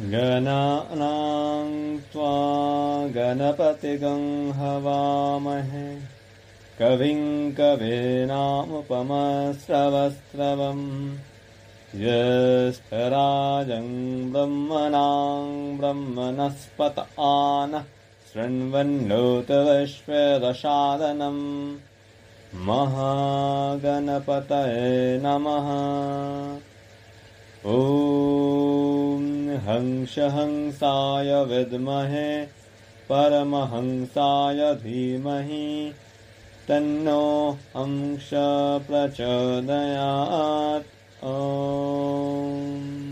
गणानां त्वा गणपतिगं हवामहे कविं कवीनामुपमस्रवस्रवम् यस्तराजं ब्रह्मणां ब्रह्मणस्पत आनः। शृण्वन्नोतवश्वदशादनम् महागणपतये नमः हंसहंसाय विद्महे परमहंसाय धीमहि तन्नो हंस प्रचोदयात् ॐ